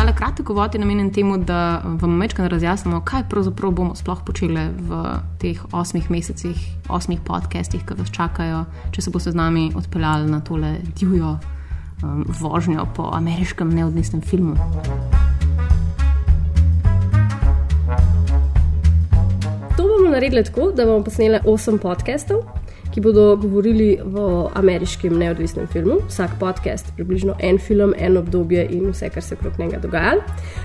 tale kratek uvod je namenjen temu, da vam večkrat razjasnimo, kaj pravzaprav bomo sploh počeli v teh osmih mesecih, osmih podcestih, ki vas čakajo, če se boste z nami odpeljali na tole divjo um, vožnjo po ameriškem neodvisnem filmu. To bomo naredili tako, da bomo posneli osem podcastov ki bodo govorili o ameriškem neodvisnem filmu. Vsak podcast, približno en film, en obdobje in vse, kar se okrog njega dogaja.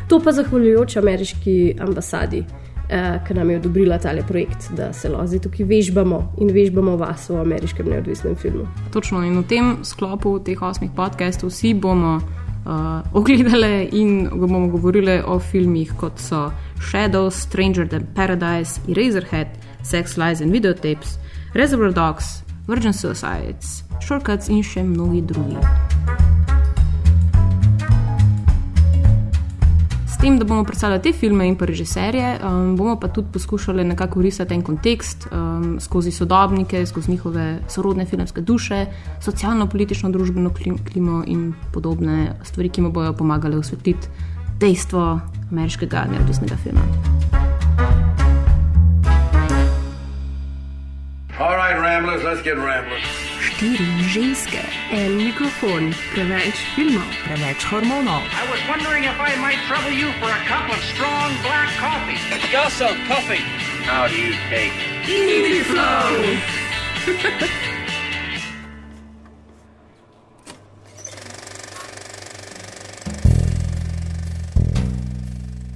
To pa zahvaljujoč ameriški ambasadi, eh, ki nam je odobrila tale projekt, da se lozi tukaj vežbamo in vežbamo vas v ameriškem neodvisnem filmu. Točno in v tem sklopu teh osmih podcastov vsi bomo. Uh, ogledali in bomo govorili o filmih kot so Shadows, Stranger Than Paradise, Eraserhead, Sex, Lies and Videotapes, Reservoir Dogs, Virgin Suicides, Shortcuts in še mnogi drugi. S tem, da bomo predstavljali te filme in pa režiserje, um, bomo pa tudi poskušali nekako risati en kontekst um, skozi sodobnike, skozi njihove sorodne filmske duše, socialno-politično, družbeno klimo in podobne stvari, ki mu bodo pomagali osvetliti dejstvo ameriškega neodvisnega filma. All right, Ramblers, let's get rambling. Štiri ženske, er en mikrofon, preveč filmov, preveč hormonov. I was wondering if I might trouble you for a cup of strong black coffee. Got some coffee. How do you take? Indie flow!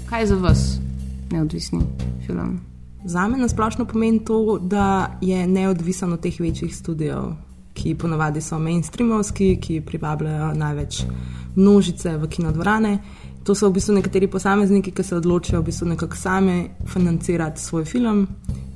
Kaj je za vas neodvisni film? Za me nasplošno pomeni to, da je neodvisen od teh večjih studijev, ki ponavadi so mainstreamovski, ki privabljajo največ množice v kinodvorane. To so v bistvu nekateri posamezniki, ki se odločijo v bistvu nekako sami financirati svoj film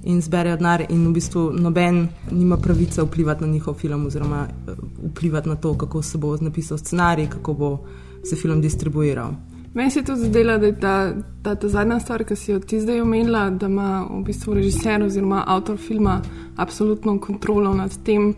in zberejo denar, in v bistvu noben nima pravice vplivati na njihov film, oziroma eh, vplivati na to, kako se bo napisal scenarij, kako bo se film distribuiral. Meni se je tudi zdelo, da je ta, ta, ta zadnja stvar, ki si jo ti zdaj omenila, da ima v bistvu režiser oziroma avtor filma absolutno kontrolo nad tem,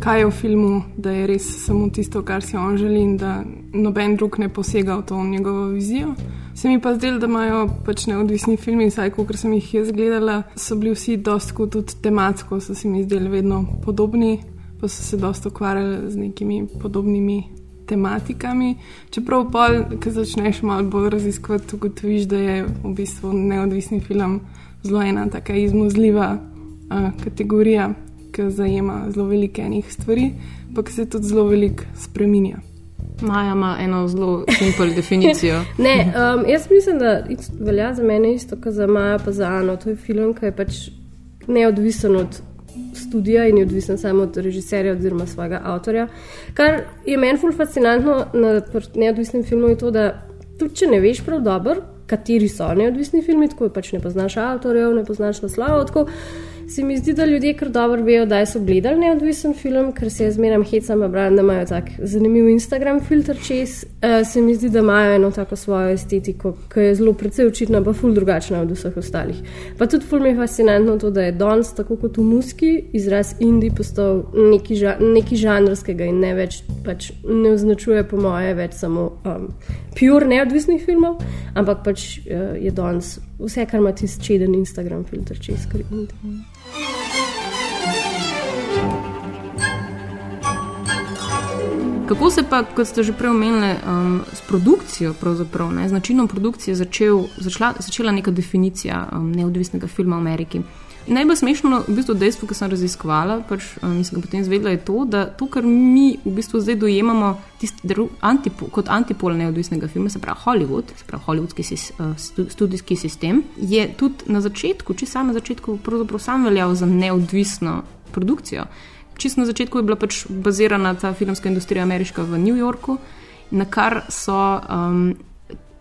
kaj je v filmu, da je res samo tisto, kar si on želi in da noben drug ne posega v to njegovo vizijo. Se mi pa zdelo, da imajo pač neodvisni filmi, vsaj kot sem jih jaz gledala, so bili vsi dosto tudi tematsko, so se mi zdeli vedno podobni, pa so se dosto ukvarjali z nekimi podobnimi tematikami. Čeprav pa, ki začneš malo bolj raziskovati, ugotoviš, da je v bistvu neodvisni film zelo ena tako izmuzljiva uh, kategorija, ki zajema zelo velike enih stvari, pa se tudi zelo veliko spremenja. Maja ima eno zelo simpel definicijo. ne, um, jaz mislim, da velja za mene isto, kot za Maja, pa za Ano. To je film, ki je pač neodvisen od studija in je odvisen samo od režiserja oziroma svojega avtorja. Kar je meni fully fascinantno na neodvisnem filmu, je to, da tudi če ne veš prav dobro, kateri so neodvisni filmi, tako pač ne poznaš avtorjev, ne poznaš naslovov se mi zdi, da ljudje kar dobro vejo, da so gledali neodvisen film, ker se jaz zmeraj hecam, da imajo tak zanimiv Instagram filter čez. Uh, se mi zdi, da imajo eno tako svojo estetiko, ki je zelo precej očitna, pa ful drugačna od vseh ostalih. Pa tudi ful mi je fascinantno to, da je danes, tako kot v muski, izraz indie postal nekaj, ža nekaj žanrskega in ne več, pač ne označuje po moje več samo um, pure neodvisnih filmov, ampak pač uh, je danes vse, kar ima tisti čeden Instagram filter čez. Kako se pa, kot ste že prej omenili, um, s produkcijo, z načinom produkcije začel, začela, začela neka definicija um, neodvisnega filma v Ameriki? Najbolj smešno v bistvu dejstvo, ki sem raziskovala, pač, um, sem ga potem izvedela, je to, da to, kar mi v bistvu zdaj dojemamo antipo, kot antipol neodvisnega filma, se pravi Hollywood, se pravi hollywoodski sis, uh, studijski sistem, je tudi na začetku, če sam na začetku, pravzaprav sam veljal za neodvisno produkcijo čisto na začetku je bila pač bazirana ta filmska industrija ameriška v New Yorku, na kar so. Um,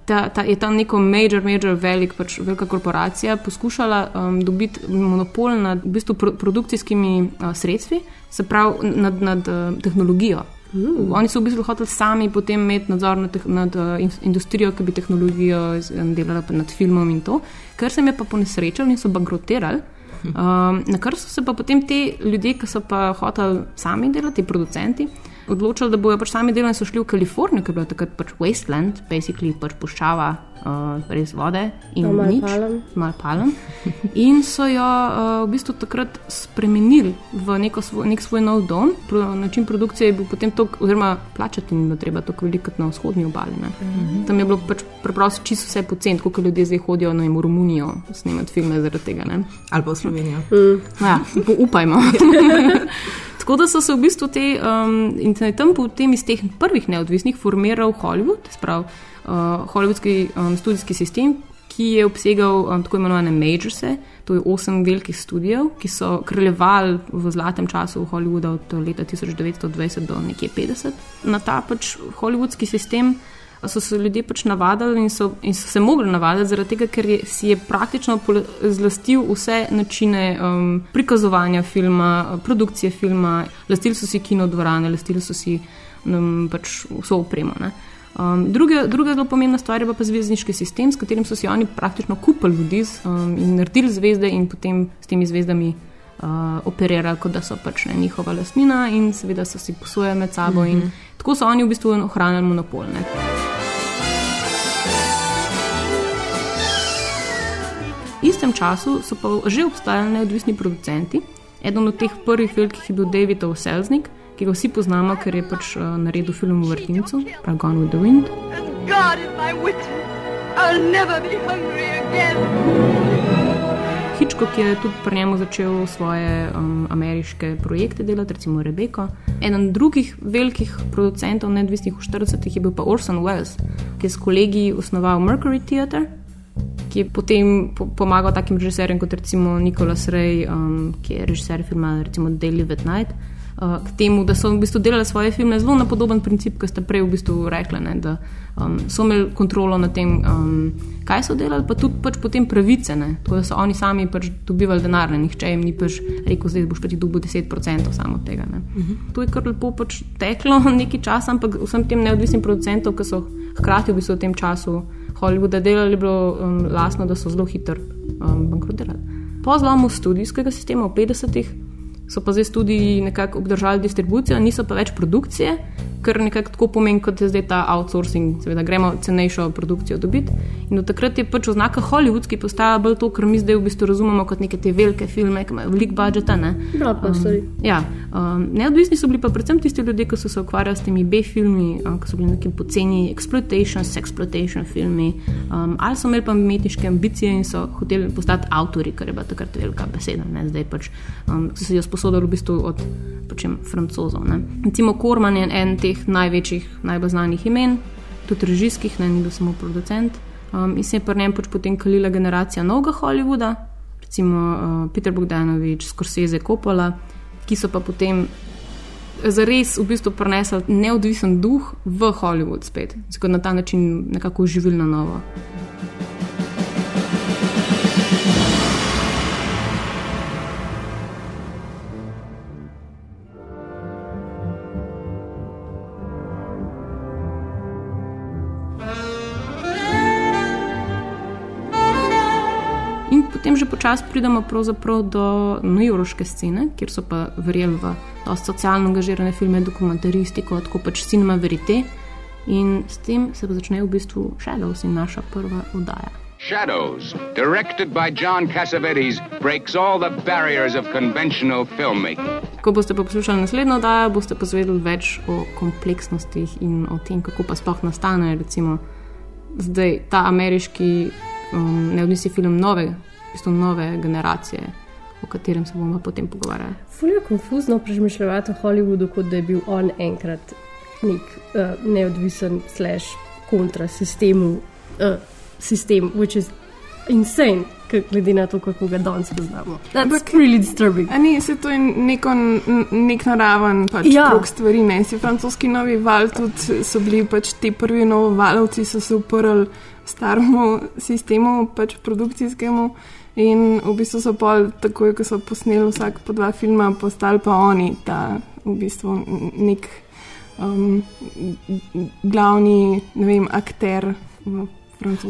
Ta, ta, je tam neko major, major, velik, pač velika korporacija poskušala um, dobiti monopol nad v bistvu pro, produkcijskimi uh, sredstvi, se pravi nad, nad uh, tehnologijo. Mm. Oni so v bistvu hoteli sami potem imeti nadzor nad, nad uh, industrijo, ki bi tehnologijo delala nad filmom in to, kar se jim je pa ponesrečalo in so bankrotirali. Um, na kar so se pa potem ti ljudje, ki so pa hoteli sami delati, producenti, odločili, da bojo pač sami delali, so šli v Kalifornijo, ker je bila takrat pač wasteland, basically pač puščava, uh, res vode in Pa malo nič, palm. malo palm. In so jo uh, v bistvu takrat spremenili v neko svoj, nek svoj nov dom. Pro, način produkcije je bil potem to, oziroma plačati ni bilo treba tako veliko kot na vzhodni obali. ne. Tam je bilo pač preprosto čisto vse pocen, kot ljudje zdaj hodijo no, v Romunijo snemati filme zaradi tega. Ne. Ali pa v Slovenijo. Ja, upo- upajmo. Tako da so se v bistvu te, um, in se je tam potem iz teh prvih neodvisnih formiral Hollywood, sprav, uh, hollywoodski um, studijski sistem, ki je obsegal um, tako imenovane majorse, to je osem velikih studijev, ki so kraljevali v zlatem času v Hollywoodu od leta 1920 do nekje 50. Na ta pač hollywoodski sistem so se ljudje pač navadili in so, in so se mogli navaditi, zaradi tega, ker je, si je praktično zlastil vse načine um, prikazovanja filma, produkcije filma, lastili so si kinodvorane, lastili so si um, pač vso opremo. ne. Um, druga, druga zelo pomembna stvar je pa, pa zvezdniški sistem, s katerim so si oni praktično kupili ljudi um, in naredili zvezde, in potem s temi zvezdami uh, operirali, kot da so pač ne, njihova lastnina, in seveda so si posojali med sabo. Mm -hmm. In tako so oni v bistvu ohranjali monopol. Istem času so pa že obstajali neodvisni producenti. Eden od teh prvih velikih je bil David O. Selznick, ki ga vsi poznamo, ker je pač uh, naredil film v vrtincu, pravi Gone with the Wind. Hitchcock je tudi pri njemu začel svoje um, ameriške projekte delati, recimo Rebeko. Eden drugih velikih producentov, neodvisnih v 40-ih, je bil pa Orson Welles, ki je s kolegi osnoval Mercury Theatre, ki je potem po pomagal takim režiserjem kot recimo Nicholas Ray, um, ki je režiser filma recimo Live at Night. Uh, k temu, da so v bistvu delali svoje filme zelo na podoben princip, kot ste prej v bistvu rekli, ne, da um, so imeli kontrolo nad tem, um, kaj so delali, pa tudi pač potem pravice. Ne, tako da so oni sami pač dobivali denar, ne, nihče jim ni pač rekel, zdaj boš pa ti dobil 10% samo tega. Uh -huh. To je kar lepo pač teklo nekaj časa, ampak vsem tem neodvisnim producentom, ki so hkrati v bistvu v tem času Hollywooda delali, je bilo um, lasno, da so zelo hitro um, bankrotirali. Po zlomu studijskega sistema v 50-ih so pa zdaj studiji nekako obdržali distribucijo, niso pa več produkcije, kar nekako tako pomeni, kot je zdaj ta outsourcing, seveda gremo cenejšo produkcijo dobiti. In od takrat je pač oznaka Hollywoodski postala bolj to, kar mi zdaj v bistvu razumemo kot neke te velike filme, ki imajo velik budžeta. Ne? Blockbusteri. Ja, um, neodvisni so bili pa predvsem tisti ljudje, ki so se ukvarjali s temi B-filmi, um, ki so bili neki poceni exploitation, sexploitation filmi, um, ali so imeli pa umetniške ambicije in so hoteli postati avtori, kar je bila takrat velika beseda. Ne? Zdaj pač um, so si jo sposodili v bistvu od počem, francozov. Ne? Recimo Korman je en teh največjih, najbolj znanih imen, tudi režijskih, ne ni bil samo producent. Um, in se je pri njem pač potem kalila generacija novega Hollywooda, recimo uh, Peter Bogdanovič, Scorsese, Coppola, ki so pa potem zares v bistvu prenesli neodvisen duh v Hollywood spet, tako na ta način nekako oživili na novo. Potem že počasi pridemo do newyorške scene, kjer so pa verjeli v socialno angažirane filme, dokumentaristiko, tako pač cinema verite. In s tem se pa začne v bistvu Shadows in naša prva oddaja. Shadows, directed by John Cassavetes, breaks all the barriers of conventional filmmaking. Ko boste pa poslušali naslednjo oddajo, boste pa zvedeli več o kompleksnostih in o tem, kako pa sploh nastane recimo zdaj ta ameriški um, neodvisni film nove, bistvu nove generacije, o katerem se bomo potem pogovarjali. Fulje konfuzno premišljati o Hollywoodu, kot da je bil on enkrat nek uh, neodvisen slash kontra sistemu, uh, sistem, which is insane, glede na to, kako ga danes poznamo. That's Ampak- really disturbing. Ni se to je neko, nek naraven pač Ja. krok stvari. Ne? Si francoski novi val, tudi so bili pač ti prvi novovalovci, so se uprli staremu sistemu, pač produkcijskemu. In v bistvu so pol, takoj ko so posneli vsak po dva filma, postali pa oni ta v bistvu nek um, glavni vem, akter v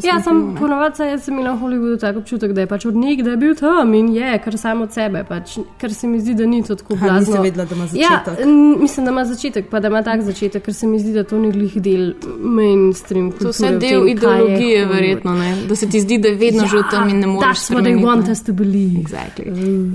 Ja, sem ponovadi sem imela v Hollywoodu tak občutek, da je pač od nekdaj bil tam in je, kar samo od sebe, pač, ker se mi zdi, da ni to tako blazno. vedela, da ima Ja, začetek. n- mislim, da ima začetek, pa da ima tak začetek, ker se mi zdi, da to ni glih del mainstream To kulture. je vse del tem, je ideologije, verjetno, ne? da se ti zdi, da je vedno ja, že v tem in ne moreš. That's what they want ne. us to believe. Exactly.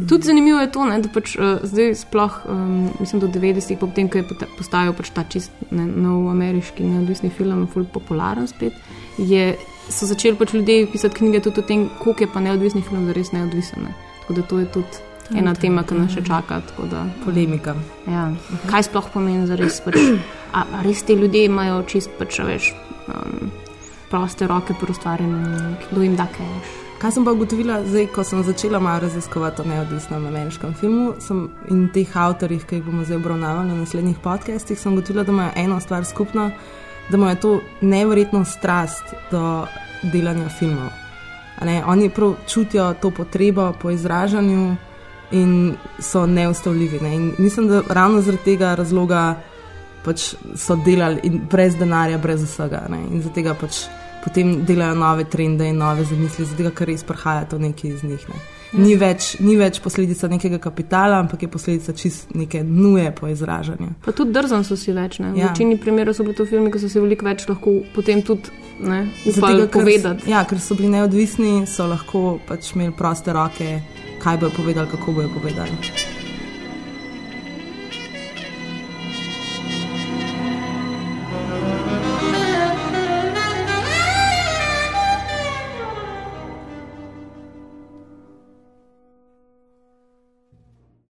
Tudi zanimivo je to, ne, da pač, uh, zdaj sploh, um, mislim, do 90-ih, potem, ko je postajal pač ta čist ne, nov ameriški neodvisni film, ful popularen spet, je, so začeli pač ljudje pisati knjige tudi o tem, koliko je pa neodvisni film zares neodvisen. Ne. Tako da to je tudi ena tema, ki nas še čaka. tako Da, Polemika. ja. Kaj sploh pomeni za res? Pač, a, a res ti ljudje imajo čist pač, veš, um, proste roke pri ustvarjanju, kdo jim da kaj. Kaj sem pa ugotovila, zdaj, ko sem začela malo raziskovati o neodvisnem ameriškem filmu sem, in teh avtorjih, ki jih bomo zdaj obravnavali na naslednjih podcastih, sem ugotovila, da imajo eno stvar skupno, da imajo to neverjetno strast do delanja filmov. Oni prav čutijo to potrebo po izražanju in so neustavljivi. Ne. In mislim, da ravno zaradi tega razloga pač so delali in brez denarja, brez vsega. Ne. In zaradi tega pač potem delajo nove trende in nove zamisli, zato ker res prihaja to nekaj iz njih. Ne. Ni, več, ni več posledica nekega kapitala, ampak je posledica čist neke nuje po izražanju. Pa tudi drzen so si več. Ne? V Ja. večini primerov so bili to filmi, ki so si veliko več lahko potem tudi ne, upali tega, ker povedati. Ja, ker so bili neodvisni, so lahko pač imeli proste roke, kaj bojo povedali, kako bojo povedali.